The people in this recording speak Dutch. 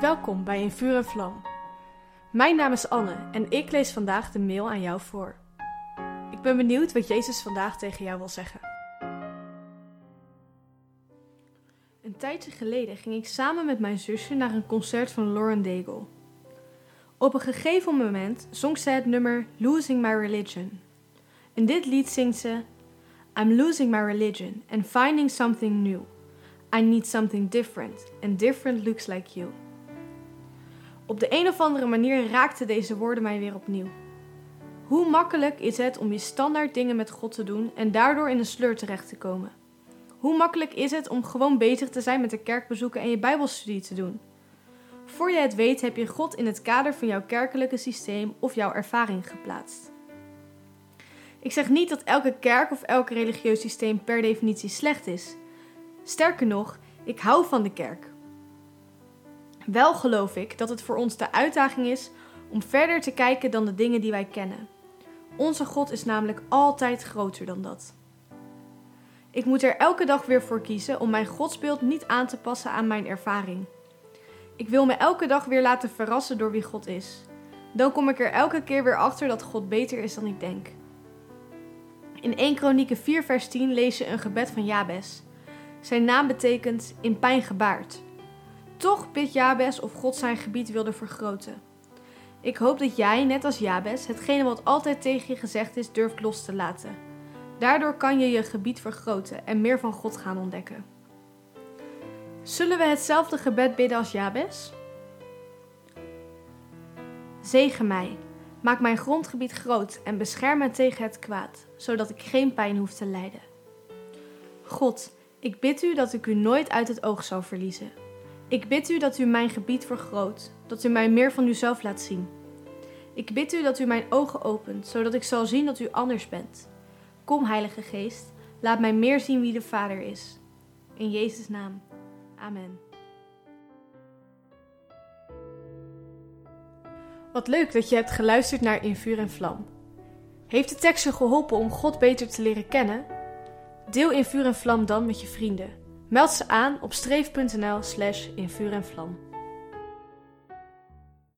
Welkom bij In Vuur en Vlam. Mijn naam is Anne en ik lees vandaag de mail aan jou voor. Ik ben benieuwd wat Jezus vandaag tegen jou wil zeggen. Een tijdje geleden ging ik samen met mijn zusje naar een concert van Lauren Daigle. Op een gegeven moment zong ze het nummer Losing My Religion. In dit lied zingt ze: I'm losing my religion and finding something new. I need something different, and different looks like you. Op de een of andere manier raakten deze woorden mij weer opnieuw. Hoe makkelijk is het om je standaard dingen met God te doen en daardoor in een sleur terecht te komen? Hoe makkelijk is het om gewoon bezig te zijn met de kerkbezoeken en je Bijbelstudie te doen? Voor je het weet heb je God in het kader van jouw kerkelijke systeem of jouw ervaring geplaatst. Ik zeg niet dat elke kerk of elk religieus systeem per definitie slecht is. Sterker nog, ik hou van de kerk. Wel geloof ik dat het voor ons de uitdaging is om verder te kijken dan de dingen die wij kennen. Onze God is namelijk altijd groter dan dat. Ik moet er elke dag weer voor kiezen om mijn godsbeeld niet aan te passen aan mijn ervaring. Ik wil me elke dag weer laten verrassen door wie God is. Dan kom ik er elke keer weer achter dat God beter is dan ik denk. In 1 Kronieken 4 vers 10 lees je een gebed van Jabes. Zijn naam betekent in pijn gebaard. Toch bidt Jabes of God zijn gebied wilde vergroten. Ik hoop dat jij, net als Jabes, hetgene wat altijd tegen je gezegd is, durft los te laten. Daardoor kan je je gebied vergroten en meer van God gaan ontdekken. Zullen we hetzelfde gebed bidden als Jabes? Zegen mij, maak mijn grondgebied groot en bescherm me tegen het kwaad, zodat ik geen pijn hoef te lijden. God, ik bid u dat ik u nooit uit het oog zal verliezen. Ik bid u dat u mijn gebied vergroot, dat u mij meer van uzelf laat zien. Ik bid u dat u mijn ogen opent, zodat ik zal zien dat u anders bent. Kom, Heilige Geest, laat mij meer zien wie de Vader is. In Jezus' naam. Amen. Wat leuk dat je hebt geluisterd naar In Vuur en Vlam. Heeft de tekst je geholpen om God beter te leren kennen? Deel In Vuur en Vlam dan met je vrienden. Meld ze aan op streef.nl slash in vuur en vlam.